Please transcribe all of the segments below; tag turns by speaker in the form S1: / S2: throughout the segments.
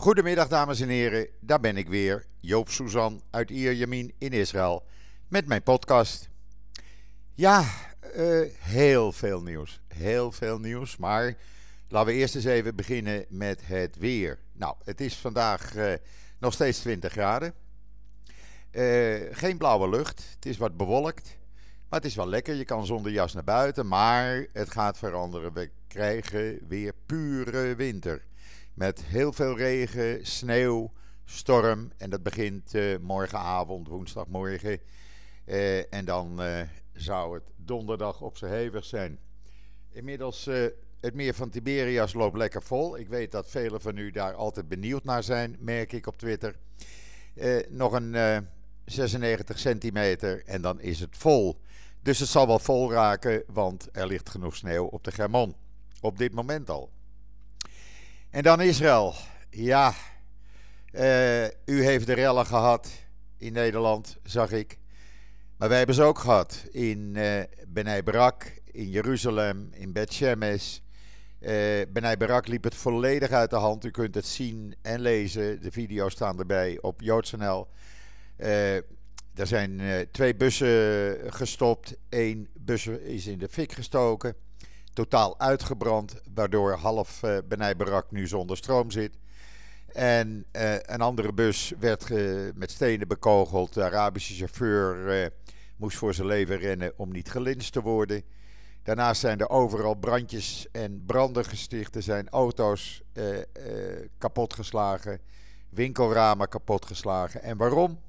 S1: Goedemiddag dames en heren, daar ben ik weer, Joop Suzan uit Ierjemien in Israël, met mijn podcast. Ja, uh, heel veel nieuws, heel veel nieuws, maar laten we eerst eens even beginnen met het weer. Nou, het is vandaag uh, nog steeds 20 graden, uh, geen blauwe lucht, het is wat bewolkt, maar het is wel lekker, je kan zonder jas naar buiten, maar het gaat veranderen, we krijgen weer pure winter. Met heel veel regen, sneeuw, storm. En dat begint uh, morgenavond, woensdagmorgen. Uh, en dan uh, zou het donderdag op zijn hevig zijn. Inmiddels, het meer van Tiberias loopt lekker vol. Ik weet dat velen van u daar altijd benieuwd naar zijn, merk ik op Twitter. nog een 96 centimeter en dan is het vol. Dus het zal wel vol raken, want er ligt genoeg sneeuw op de Germon. Op dit moment al. En dan Israël. Ja, uh, u heeft de rellen gehad in Nederland, zag ik. Maar wij hebben ze ook gehad in uh, Benai Barak, in Jeruzalem, in Bet Shemesh. Uh, Benai Barak liep het volledig uit de hand. U kunt het zien en lezen. De video's staan erbij op JoodsNL. Uh, er zijn twee bussen gestopt. Eén bus is in de fik gestoken totaal uitgebrand, waardoor half uh, nu zonder stroom zit. En uh, een andere bus werd uh, met stenen bekogeld. De Arabische chauffeur moest voor zijn leven rennen om niet gelinst te worden. Daarnaast zijn er overal brandjes en branden gesticht. Er zijn auto's kapotgeslagen, winkelramen kapotgeslagen. En waarom?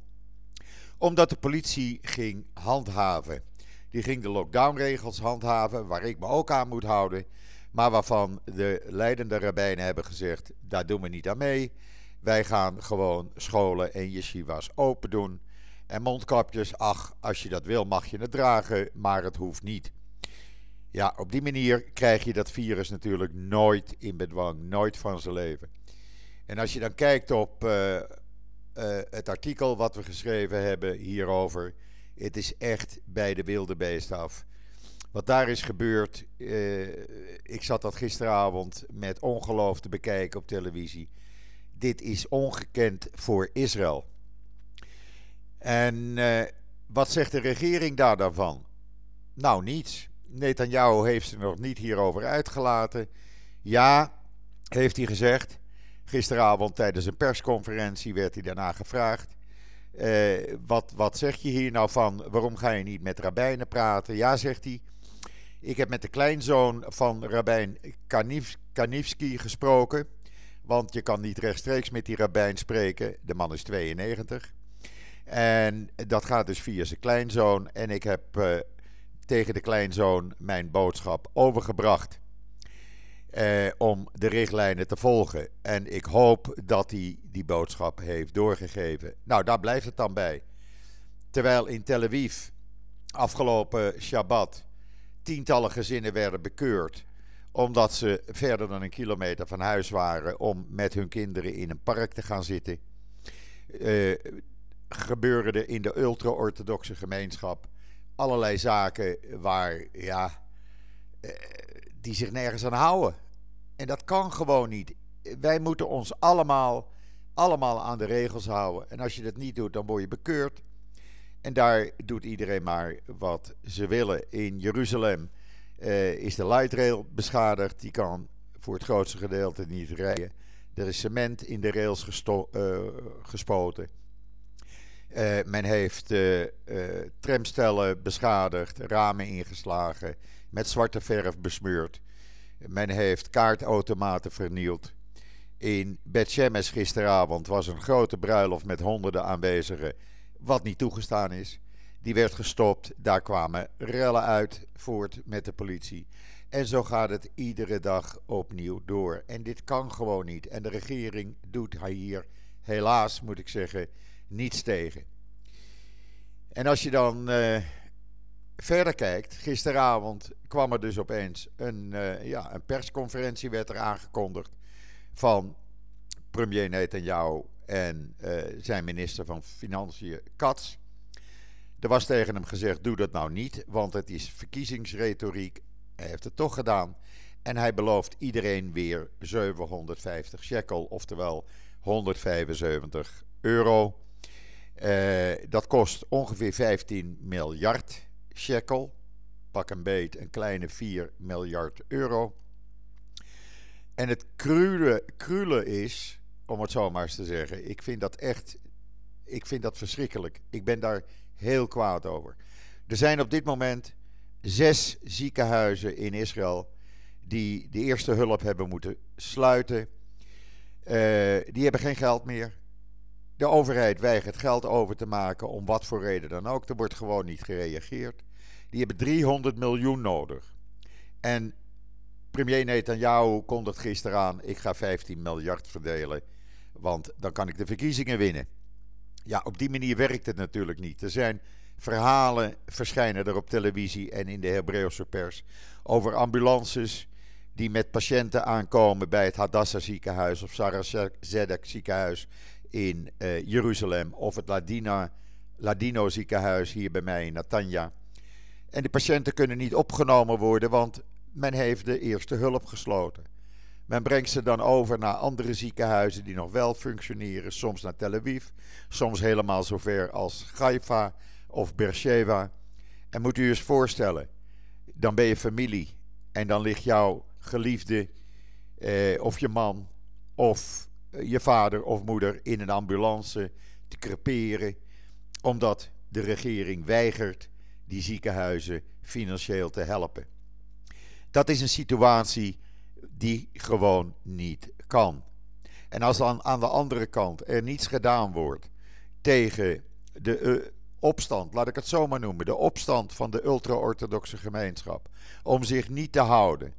S1: Omdat de politie ging handhaven. Die ging de lockdownregels handhaven, waar ik me ook aan moet houden. Maar waarvan de leidende rabbijnen hebben gezegd: daar doen we niet aan mee. Wij gaan gewoon scholen en yeshivas open doen. En mondkapjes, ach, als je dat wil mag je het dragen, maar het hoeft niet. Ja, op die manier krijg je dat virus natuurlijk nooit in bedwang, nooit van zijn leven. En als je dan kijkt op uh, uh, het artikel wat we geschreven hebben hierover, het is echt bij de wilde beest af. Wat daar is gebeurd, uh, ik zat dat gisteravond met ongeloof te bekijken op televisie. Dit is ongekend voor Israël. En uh, wat zegt de regering daar dan van? Nou, niets. Netanyahu heeft ze nog niet hierover uitgelaten. Ja, heeft hij gezegd. Gisteravond tijdens een persconferentie werd hij daarna gevraagd. Uh, wat, wat zeg je hier nou van? Waarom ga je niet met rabbijnen praten? Ja, zegt hij. Ik heb met de kleinzoon van rabbijn Kanif, gesproken. Want je kan niet rechtstreeks met die rabbijn spreken. De man is 92. En dat gaat dus via zijn kleinzoon. En ik heb uh, tegen de kleinzoon mijn boodschap overgebracht eh, om de richtlijnen te volgen. En ik hoop dat hij die boodschap heeft doorgegeven. Nou, daar blijft het dan bij. Terwijl in Tel Aviv afgelopen Shabbat tientallen gezinnen werden bekeurd omdat ze verder dan een kilometer van huis waren om met hun kinderen in een park te gaan zitten. Uh, in de ultra-orthodoxe gemeenschap allerlei zaken waar, ja, uh, die zich nergens aan houden. En dat kan gewoon niet. Wij moeten ons allemaal, allemaal aan de regels houden. En als je dat niet doet, dan word je bekeurd. En daar doet iedereen maar wat ze willen. In Jeruzalem uh, is de light rail beschadigd. Die kan voor het grootste gedeelte niet rijden. Er is cement in de rails uh, gespoten. Uh, men heeft tramstellen beschadigd, ramen ingeslagen, met zwarte verf besmeurd. Men heeft kaartautomaten vernield. In Bet gisteravond was een grote bruiloft met honderden aanwezigen, wat niet toegestaan is. Die werd gestopt, daar kwamen rellen uit voort met de politie. En zo gaat het iedere dag opnieuw door. En dit kan gewoon niet. En de regering doet hier, helaas moet ik zeggen, niets tegen. En als je dan uh, verder kijkt, gisteravond kwam er dus opeens een, uh, ja, een persconferentie werd er aangekondigd van premier Netanyahu en uh, zijn minister van Financiën Katz. Er was tegen hem gezegd: doe dat nou niet, want het is verkiezingsretoriek. Hij heeft het toch gedaan. En hij belooft iedereen weer 750 shekel, oftewel 175 euro. Uh, dat kost ongeveer 15 miljard shekel. Pak een beet, een kleine 4 miljard euro. En het krule, is, om het zo maar eens te zeggen, ik vind dat echt, ik vind dat verschrikkelijk. Ik ben daar heel kwaad over. Er zijn op dit moment zes ziekenhuizen in Israël die de eerste hulp hebben moeten sluiten. Uh, die hebben geen geld meer. De overheid weigert geld over te maken, om wat voor reden dan ook. Er wordt gewoon niet gereageerd. Die hebben 300 miljoen nodig. En premier Netanyahu kondigt gisteren aan: ik ga 15 miljard verdelen, want dan kan ik de verkiezingen winnen. Ja, op die manier werkt het natuurlijk niet. Er zijn verhalen verschijnen er op televisie en in de Hebreeuwse pers over ambulances die met patiënten aankomen bij het Hadassah ziekenhuis of Sarah Zedek ziekenhuis in uh, Jeruzalem of het Ladina, Ladino ziekenhuis hier bij mij in Natanja. En de patiënten kunnen niet opgenomen worden, want men heeft de eerste hulp gesloten. Men brengt ze dan over naar andere ziekenhuizen die nog wel functioneren, soms naar Tel Aviv, soms helemaal zover als Haifa of Beersheba. En moet u eens voorstellen, dan ben je familie en dan ligt jouw geliefde eh, of je man of je vader of moeder in een ambulance te creperen, omdat de regering weigert die ziekenhuizen financieel te helpen. Dat is een situatie die gewoon niet kan. En als dan aan de andere kant er niets gedaan wordt tegen de uh, opstand, laat ik het zo maar noemen, de opstand van de ultra-orthodoxe gemeenschap, om zich niet te houden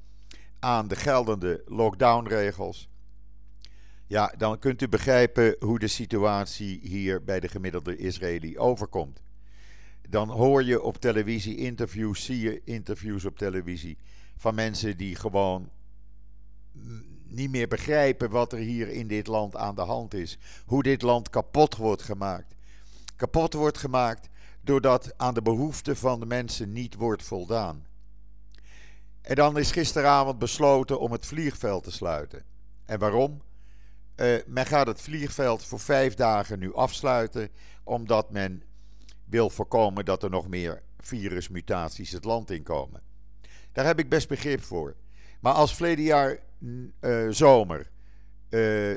S1: aan de geldende lockdownregels, ja, dan kunt u begrijpen hoe de situatie hier bij de gemiddelde Israëli overkomt. Dan hoor je op televisie interviews, zie je interviews op televisie van mensen die gewoon niet meer begrijpen wat er hier in dit land aan de hand is. Hoe dit land kapot wordt gemaakt. Kapot wordt gemaakt doordat aan de behoeften van de mensen niet wordt voldaan. En dan is gisteravond besloten om het vliegveld te sluiten. En waarom? Uh, men gaat het vliegveld voor vijf dagen nu afsluiten, omdat men wil voorkomen dat er nog meer virusmutaties het land inkomen. Daar heb ik best begrip voor. Maar als verleden jaar uh, zomer uh,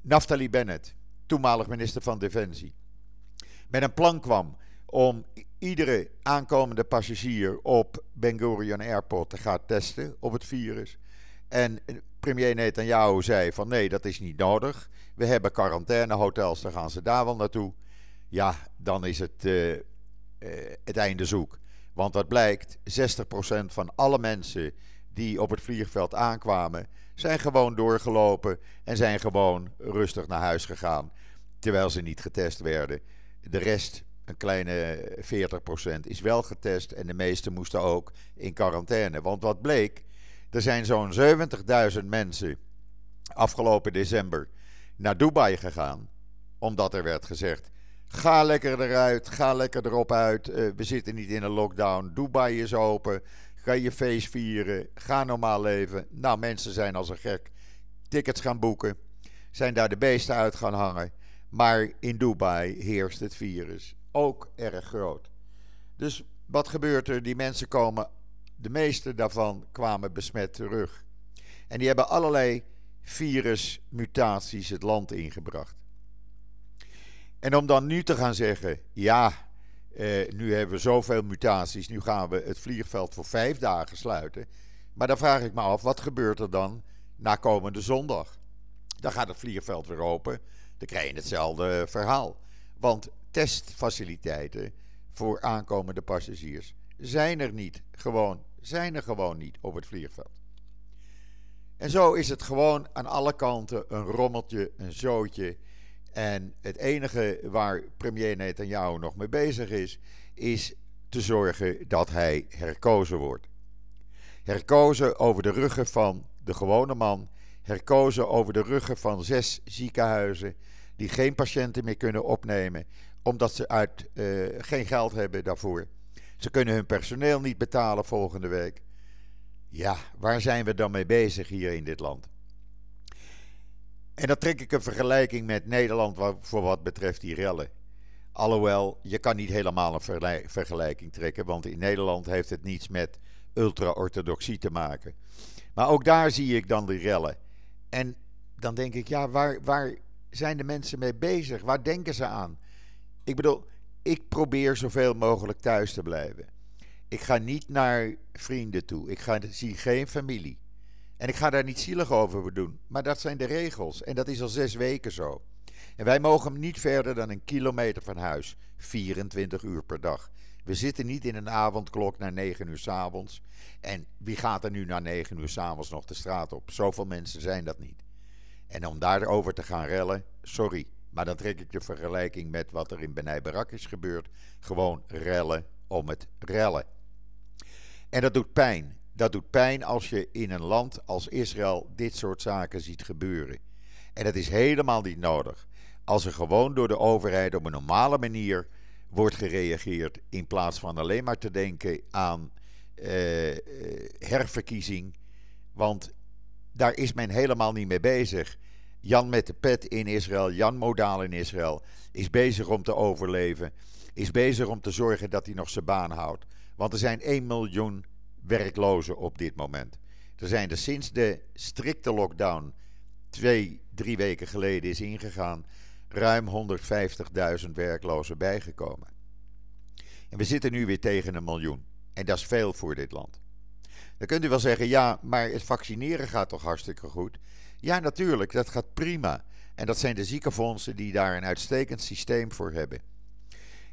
S1: Naftali Bennett, toenmalig minister van Defensie, met een plan kwam om iedere aankomende passagier op Ben Gurion Airport te gaan testen op het virus. En premier Netanyahu zei van nee, dat is niet nodig. We hebben quarantainehotels, dan gaan ze daar wel naartoe. Ja, dan is het uh, uh, het einde zoek. Want wat blijkt, 60% van alle mensen die op het vliegveld aankwamen, zijn gewoon doorgelopen en zijn gewoon rustig naar huis gegaan. Terwijl ze niet getest werden. De rest, een kleine 40%, is wel getest en de meesten moesten ook in quarantaine. Want wat bleek, er zijn zo'n 70.000 mensen afgelopen december naar Dubai gegaan. Omdat er werd gezegd: ga lekker eruit, ga lekker erop uit. Uh, we zitten niet in een lockdown. Dubai is open. Ga je feest vieren. Ga normaal leven. Nou, mensen zijn als een gek tickets gaan boeken. Zijn daar de beesten uit gaan hangen. Maar in Dubai heerst het virus ook erg groot. Dus wat gebeurt er? Die mensen komen de meeste daarvan kwamen besmet terug. En die hebben allerlei virusmutaties het land ingebracht. En om dan nu te gaan zeggen: ja, eh, nu hebben we zoveel mutaties, nu gaan we het vliegveld voor vijf dagen sluiten. Maar dan vraag ik me af: wat gebeurt er dan na komende zondag? Dan gaat het vliegveld weer open. Dan krijg je hetzelfde verhaal. Want testfaciliteiten voor aankomende passagiers zijn er niet. Gewoon, zijn er gewoon niet op het vliegveld. En zo is het gewoon aan alle kanten een rommeltje, een zootje. En het enige waar premier Netanyahu nog mee bezig is, is te zorgen dat hij herkozen wordt. Herkozen over de ruggen van de gewone man, herkozen over de ruggen van zes ziekenhuizen die geen patiënten meer kunnen opnemen, omdat ze uit, uh, geen geld hebben daarvoor. Ze kunnen hun personeel niet betalen volgende week. Ja, waar zijn we dan mee bezig hier in dit land? En dan trek ik een vergelijking met Nederland voor wat betreft die rellen. Alhoewel, je kan niet helemaal een vergelijking trekken, want in Nederland heeft het niets met ultra-orthodoxie te maken. Maar ook daar zie ik dan die rellen. En dan denk ik, ja, waar, waar zijn de mensen mee bezig? Waar denken ze aan? Ik bedoel, ik probeer zoveel mogelijk thuis te blijven. Ik ga niet naar vrienden toe. Ik ga, zie geen familie. En ik ga daar niet zielig over doen. Maar dat zijn de regels. En dat is al zes weken zo. En wij mogen niet verder dan een kilometer van huis. 24 uur per dag. We zitten niet in een avondklok naar 9 uur s avonds. En wie gaat er nu na 9 uur s avonds nog de straat op? Zoveel mensen zijn dat niet. En om daarover te gaan rellen, sorry. Maar dan trek ik de vergelijking met wat er in Benai Barak is gebeurd. Gewoon rellen om het rellen. En dat doet pijn. Dat doet pijn als je in een land als Israël dit soort zaken ziet gebeuren. En dat is helemaal niet nodig. Als er gewoon door de overheid op een normale manier wordt gereageerd, in plaats van alleen maar te denken aan eh, eh herverkiezing. Want daar is men helemaal niet mee bezig. Jan met de pet in Israël, Jan Modaal in Israël, is bezig om te overleven. Is bezig om te zorgen dat hij nog zijn baan houdt. Want er zijn 1 miljoen werklozen op dit moment. Er zijn er sinds de strikte lockdown twee, drie weken geleden is ingegaan, ruim 150.000 werklozen bijgekomen. En we zitten nu weer tegen een miljoen. En dat is veel voor dit land. Dan kunt u wel zeggen, ja, maar het vaccineren gaat toch hartstikke goed? Ja, natuurlijk, dat gaat prima. En dat zijn de ziekenfondsen die daar een uitstekend systeem voor hebben.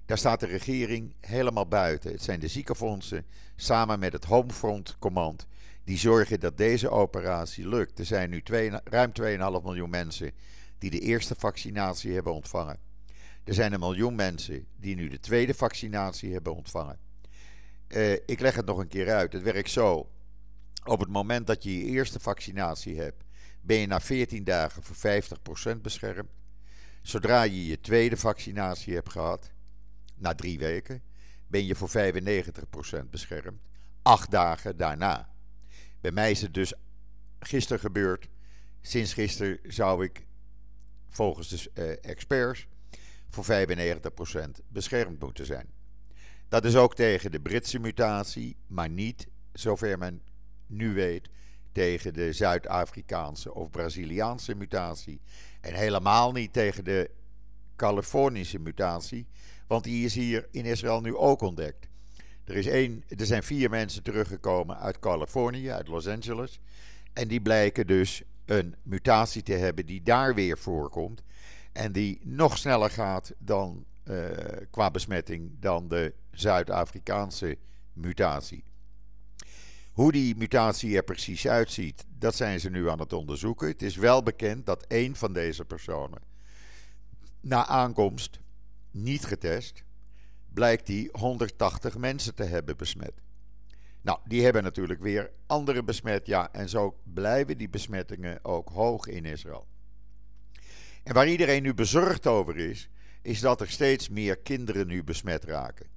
S1: Daar staat de regering helemaal buiten. Het zijn de ziekenfondsen samen met het Homefront Command die zorgen dat deze operatie lukt. Er zijn nu twee, ruim 2,5 miljoen mensen die de eerste vaccinatie hebben ontvangen. Er zijn een miljoen mensen die nu de tweede vaccinatie hebben ontvangen. Uh, ik leg het nog een keer uit. Het werkt zo. Op het moment dat je je eerste vaccinatie hebt, ben je na 14 dagen voor 50% beschermd. Zodra je je tweede vaccinatie hebt gehad, na drie weken, ben je voor 95% beschermd. Acht dagen daarna. Bij mij is het dus gisteren gebeurd. Sinds gisteren zou ik volgens de uh, experts voor 95% beschermd moeten zijn. Dat is ook tegen de Britse mutatie, maar niet, zover men nu weet, tegen de Zuid-Afrikaanse of Braziliaanse mutatie. En helemaal niet tegen de Californische mutatie, want die is hier in Israël nu ook ontdekt. Er, is één, er zijn vier mensen teruggekomen uit Californië, uit Los Angeles. En die blijken dus een mutatie te hebben die daar weer voorkomt. En die nog sneller gaat dan, uh, qua besmetting dan de Zuid-Afrikaanse mutatie. Hoe die mutatie er precies uitziet, dat zijn ze nu aan het onderzoeken. Het is wel bekend dat één van deze personen na aankomst niet getest, blijkt die 180 mensen te hebben besmet. Nou, die hebben natuurlijk weer andere besmet, ja, en zo blijven die besmettingen ook hoog in Israël. En waar iedereen nu bezorgd over is, is dat er steeds meer kinderen nu besmet raken.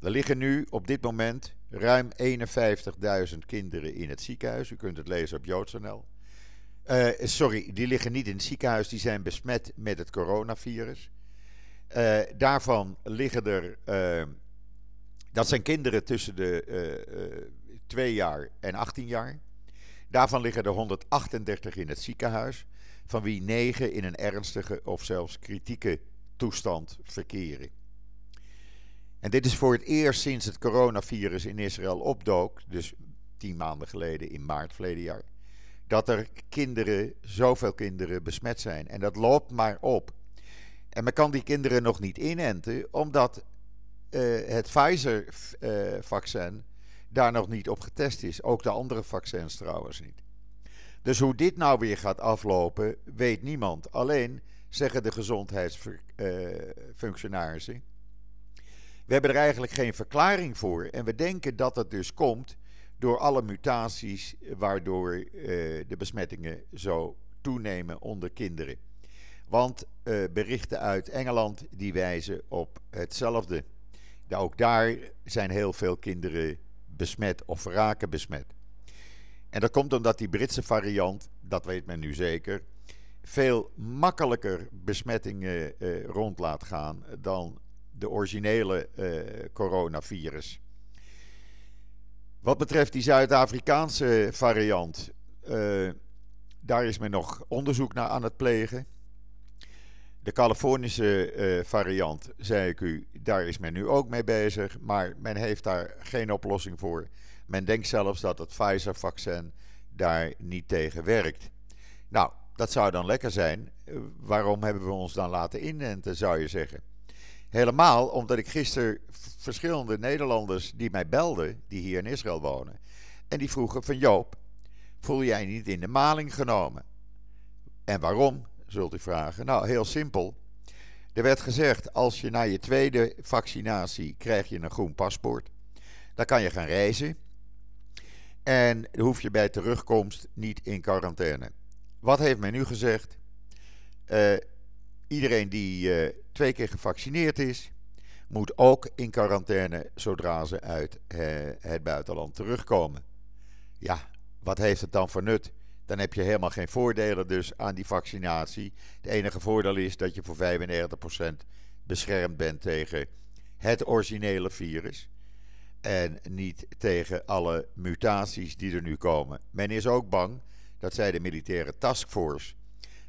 S1: Er liggen nu op dit moment ruim 51.000 kinderen in het ziekenhuis. U kunt het lezen op joods.nl. Uh, sorry, die liggen niet in het ziekenhuis, die zijn besmet met het coronavirus. Uh, daarvan liggen er, uh, dat zijn kinderen tussen de 2 jaar en 18 jaar. Daarvan liggen er 138 in het ziekenhuis, van wie 9 in een ernstige of zelfs kritieke toestand verkeren. En dit is voor het eerst sinds het coronavirus in Israël opdook, dus tien maanden geleden in maart verleden jaar, dat er kinderen, zoveel kinderen besmet zijn. En dat loopt maar op. En men kan die kinderen nog niet inenten, omdat uh, het Pfizer-vaccin uh, daar nog niet op getest is. Ook de andere vaccins trouwens niet. Dus hoe dit nou weer gaat aflopen, weet niemand. Alleen zeggen de gezondheidsfunctionarissen. We hebben er eigenlijk geen verklaring voor. En we denken dat het dus komt door alle mutaties waardoor uh, de besmettingen zo toenemen onder kinderen. Want uh, berichten uit Engeland die wijzen op hetzelfde. Ook daar zijn heel veel kinderen besmet of raken besmet. En dat komt omdat die Britse variant, dat weet men nu zeker, veel makkelijker besmettingen uh, rond laat gaan dan de originele uh, coronavirus. Wat betreft die Zuid-Afrikaanse variant, uh, daar is men nog onderzoek naar aan het plegen. De Californische uh, variant, zei ik u, daar is men nu ook mee bezig, maar men heeft daar geen oplossing voor. Men denkt zelfs dat het Pfizer-vaccin daar niet tegen werkt. Nou, dat zou dan lekker zijn. Waarom hebben we ons dan laten inenten, zou je zeggen? Helemaal omdat ik gisteren verschillende Nederlanders die mij belden, die hier in Israël wonen, en die vroegen van Joop, voel jij niet in de maling genomen? En waarom, zult u vragen? Nou, heel simpel. Er werd gezegd, als je na je tweede vaccinatie krijg je een groen paspoort. Dan kan je gaan reizen. En hoef je bij terugkomst niet in quarantaine. Wat heeft men nu gezegd? Uh, iedereen die uh, twee keer gevaccineerd is, moet ook in quarantaine zodra ze uit uh, het buitenland terugkomen. Ja, wat heeft het dan voor nut? Dan heb je helemaal geen voordelen dus aan die vaccinatie. Het enige voordeel is dat je voor 95% beschermd bent tegen het originele virus. En niet tegen alle mutaties die er nu komen. Men is ook bang, dat zei de militaire taskforce,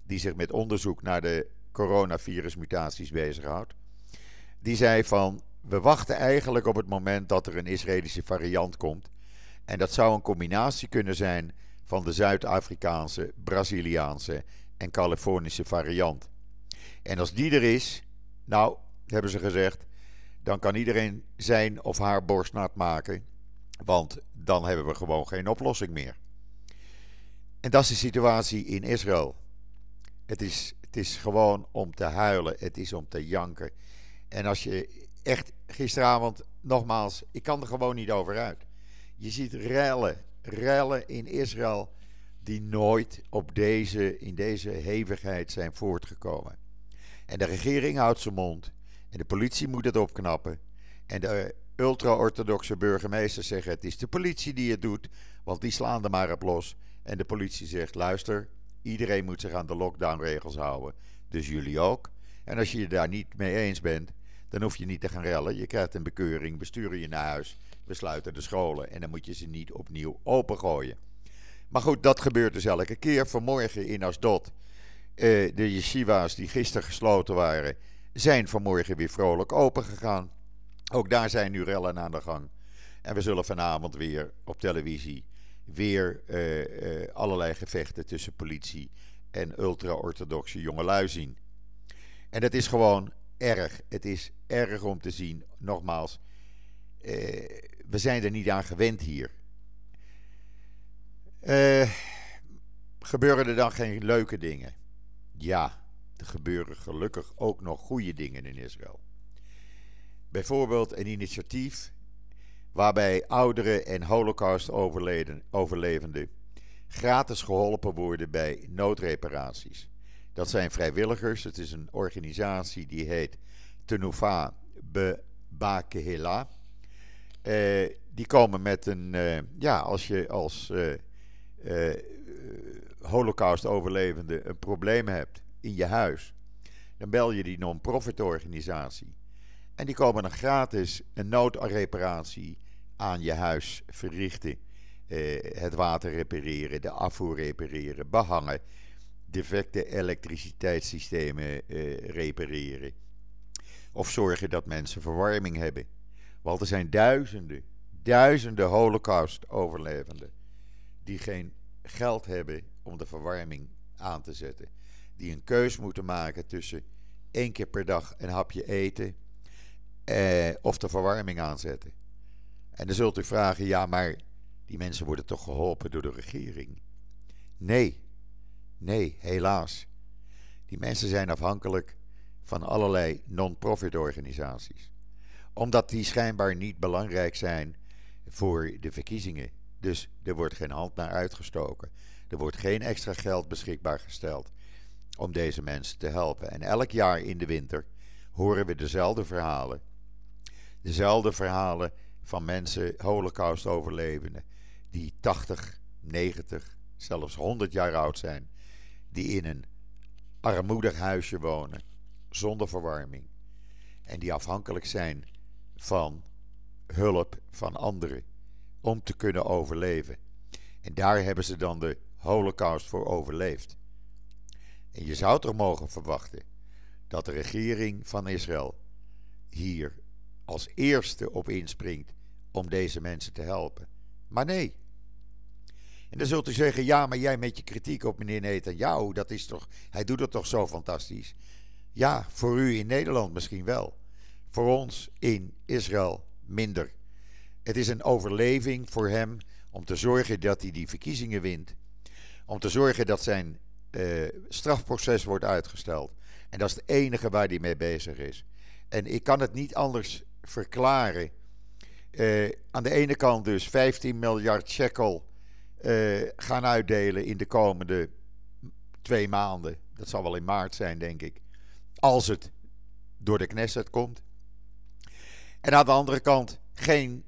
S1: die zich met onderzoek naar de coronavirusmutaties bezighoudt. Die zei van, we wachten eigenlijk op het moment dat er een Israëlische variant komt. En dat zou een combinatie kunnen zijn van de Zuid-Afrikaanse, Braziliaanse en Californische variant. En als die er is, nou, hebben ze gezegd, dan kan iedereen zijn of haar borst nat maken, want dan hebben we gewoon geen oplossing meer. En dat is de situatie in Israël. Het is, het is gewoon om te huilen, het is om te janken. En als je echt gisteravond, nogmaals, ik kan er gewoon niet over uit. Je ziet rellen, rellen in Israël die nooit op deze, in deze hevigheid zijn voortgekomen. En de regering houdt zijn mond. En de politie moet het opknappen. En de ultra-orthodoxe burgemeesters zeggen: het is de politie die het doet, want die slaan er maar op los. En de politie zegt: luister, iedereen moet zich aan de lockdownregels houden. Dus jullie ook. En als je je daar niet mee eens bent, dan hoef je niet te gaan rellen. Je krijgt een bekeuring, besturen je naar huis, we sluiten de scholen en dan moet je ze niet opnieuw opengooien. Maar goed, dat gebeurt dus elke keer. Vanmorgen in Asdod, uh, de yeshiva's die gisteren gesloten waren, zijn vanmorgen weer vrolijk open gegaan. Ook daar zijn nu rellen aan de gang. En we zullen vanavond weer op televisie weer uh, uh, allerlei gevechten tussen politie en ultra-orthodoxe jongelui zien. En dat is gewoon erg. Het is erg om te zien. Nogmaals, uh, we zijn er niet aan gewend hier. gebeuren er dan geen leuke dingen? Ja, er gebeuren gelukkig ook nog goede dingen in Israël. Bijvoorbeeld een initiatief waarbij ouderen en holocaust-overlevenden gratis geholpen worden bij noodreparaties. Dat zijn vrijwilligers. Het is een organisatie die heet Tenufa Bakehela. Uh, die komen met een, uh, ja, als je als uh, holocaust-overlevende een probleem hebt in je huis, dan bel je die non-profit organisatie. En die komen dan gratis een noodreparatie aan je huis verrichten. Eh, het water repareren, de afvoer repareren, behangen, defecte elektriciteitssystemen eh, repareren. Of zorgen dat mensen verwarming hebben. Want er zijn duizenden, duizenden holocaust-overlevenden die geen geld hebben om de verwarming aan te zetten. Die een keus moeten maken tussen één keer per dag een hapje eten eh, of de verwarming aanzetten. En dan zult u vragen, ja, maar die mensen worden toch geholpen door de regering? Nee, nee, helaas. Die mensen zijn afhankelijk van allerlei non-profit organisaties. Omdat die schijnbaar niet belangrijk zijn voor de verkiezingen. Dus er wordt geen hand naar uitgestoken. Er wordt geen extra geld beschikbaar gesteld om deze mensen te helpen. En elk jaar in de winter horen we dezelfde verhalen. Dezelfde verhalen van mensen, holocaust-overlevenden, die 80, 90, zelfs 100 jaar oud zijn, die in een armoedig huisje wonen, zonder verwarming. En die afhankelijk zijn van hulp van anderen om te kunnen overleven. En daar hebben ze dan de Holocaust voor overleefd. En je zou toch mogen verwachten dat de regering van Israël hier als eerste op inspringt om deze mensen te helpen. Maar nee. En dan zult u zeggen: ja, maar jij met je kritiek op meneer Netanyahu, dat is toch, hij doet het toch zo fantastisch. Ja, voor u in Nederland misschien wel. Voor ons in Israël minder. Het is een overleving voor hem om te zorgen dat hij die verkiezingen wint. Om te zorgen dat zijn uh, strafproces wordt uitgesteld. En dat is het enige waar hij mee bezig is. En ik kan het niet anders verklaren. Uh, aan de ene kant dus 15 miljard shekel uh, gaan uitdelen in de komende twee maanden. Dat zal wel in maart zijn, denk ik. Als het door de Knesset komt. En aan de andere kant geen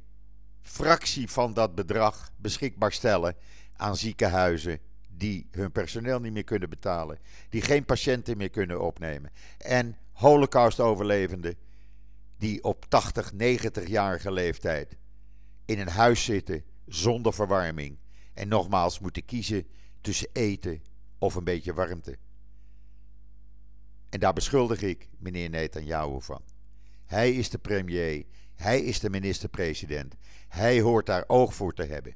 S1: fractie van dat bedrag beschikbaar stellen aan ziekenhuizen die hun personeel niet meer kunnen betalen, die geen patiënten meer kunnen opnemen en Holocaust-overlevenden die op 80, 90-jarige leeftijd in een huis zitten zonder verwarming en nogmaals moeten kiezen tussen eten of een beetje warmte. En daar beschuldig ik meneer Netanyahu van. Hij is de premier, hij is de minister-president. Hij hoort daar oog voor te hebben.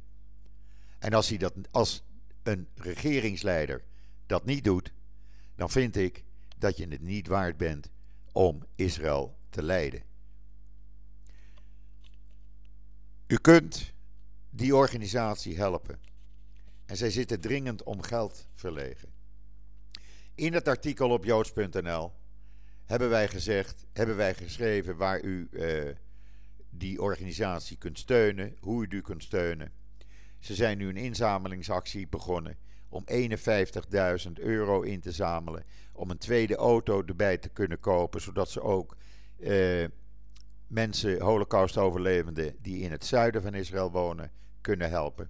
S1: En als, hij dat, als een regeringsleider dat niet doet, dan vind ik dat je het niet waard bent om Israël te leiden. U kunt die organisatie helpen. En zij zitten dringend om geld verlegen. In het artikel op joods.nl hebben wij gezegd, hebben wij geschreven waar u uh, die organisatie kunt steunen, hoe u die kunt steunen. Ze zijn nu een inzamelingsactie begonnen om 51.000 euro in te zamelen. Om een tweede auto erbij te kunnen kopen, zodat ze ook uh, mensen, Holocaust-overlevenden die in het zuiden van Israël wonen, kunnen helpen.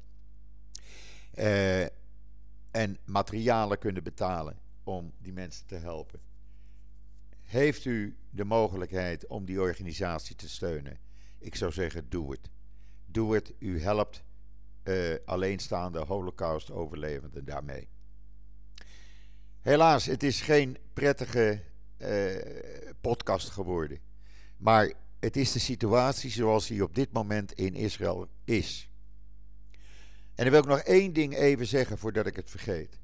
S1: Uh, en materialen kunnen betalen om die mensen te helpen. Heeft u de mogelijkheid om die organisatie te steunen? Ik zou zeggen, doe het. Doe het. U helpt uh, alleenstaande Holocaust-overlevenden daarmee. Helaas, het is geen prettige uh, podcast geworden. Maar het is de situatie zoals die op dit moment in Israël is. En dan wil ik nog één ding even zeggen voordat ik het vergeet.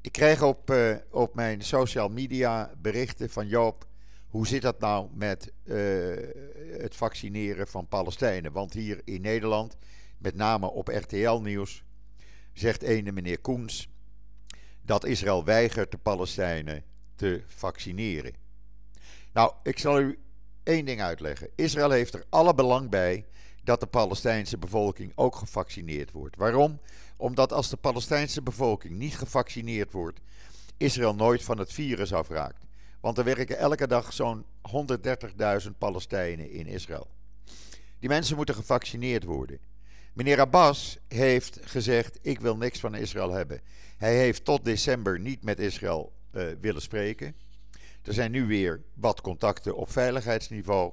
S1: Ik krijg op, uh, op mijn social media berichten van Joop. Hoe zit dat nou met uh, het vaccineren van Palestijnen? Want hier in Nederland, met name op RTL Nieuws, zegt ene meneer Koens dat Israël weigert de Palestijnen te vaccineren. Nou, ik zal u één ding uitleggen. Israël heeft er alle belang bij dat de Palestijnse bevolking ook gevaccineerd wordt. Waarom? Omdat als de Palestijnse bevolking niet gevaccineerd wordt, Israël nooit van het virus afraakt. Want er werken elke dag zo'n 130.000 Palestijnen in Israël. Die mensen moeten gevaccineerd worden. Meneer Abbas heeft gezegd: Ik wil niks van Israël hebben. Hij heeft tot december niet met Israël uh, willen spreken. Er zijn nu weer wat contacten op veiligheidsniveau.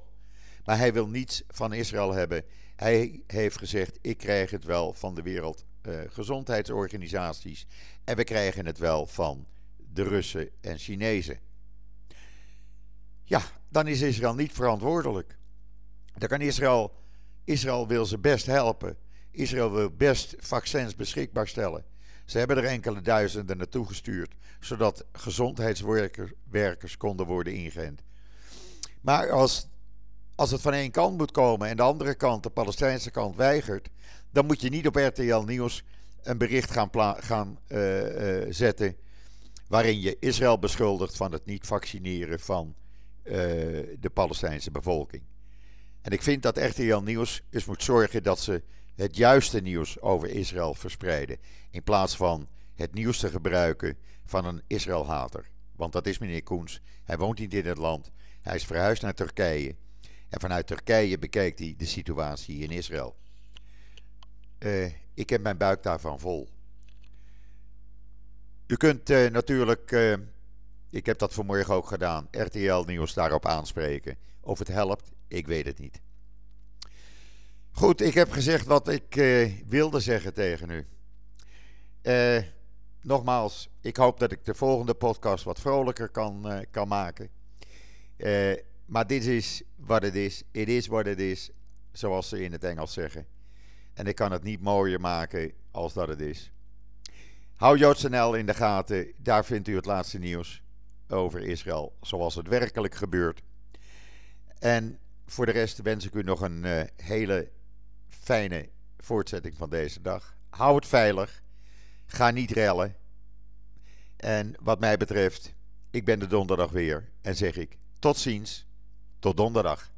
S1: Maar hij wil niets van Israël hebben. Hij heeft gezegd: Ik krijg het wel van de Wereldgezondheidsorganisaties. Uh, en we krijgen het wel van de Russen en Chinezen. Ja, dan is Israël niet verantwoordelijk. Dan kan Israël. Israël wil ze best helpen. Israël wil best vaccins beschikbaar stellen. Ze hebben er enkele duizenden naartoe gestuurd, zodat gezondheidswerkers konden worden ingeënt. Maar als, als het van één kant moet komen en de andere kant, de Palestijnse kant, weigert, dan moet je niet op RTL Nieuws een bericht gaan, gaan uh, uh, zetten waarin je Israël beschuldigt van het niet vaccineren van uh, de Palestijnse bevolking. En ik vind dat RTL Nieuws eens moet zorgen dat ze het juiste nieuws over Israël verspreiden. In plaats van het nieuws te gebruiken van een Israël-hater. Want dat is meneer Koens. Hij woont niet in het land. Hij is verhuisd naar Turkije. En vanuit Turkije bekijkt hij de situatie in Israël. Uh, ik heb mijn buik daarvan vol. U kunt uh, natuurlijk uh, Ik heb dat vanmorgen ook gedaan. RTL Nieuws daarop aanspreken. Of het helpt, ik weet het niet. Goed, ik heb gezegd wat ik uh, wilde zeggen tegen u. Uh, nogmaals, ik hoop dat ik de volgende podcast wat vrolijker kan, uh, kan maken. maar dit is wat het is. It is what it is, zoals ze in het Engels zeggen. En ik kan het niet mooier maken als dat het is. Hou JoodsNL in de gaten, daar vindt u het laatste nieuws over Israël, zoals het werkelijk gebeurt. En voor de rest wens ik u nog een hele fijne voortzetting van deze dag. Hou het veilig. Ga niet rellen. En wat mij betreft, ik ben de donderdag weer en zeg ik tot ziens, tot donderdag.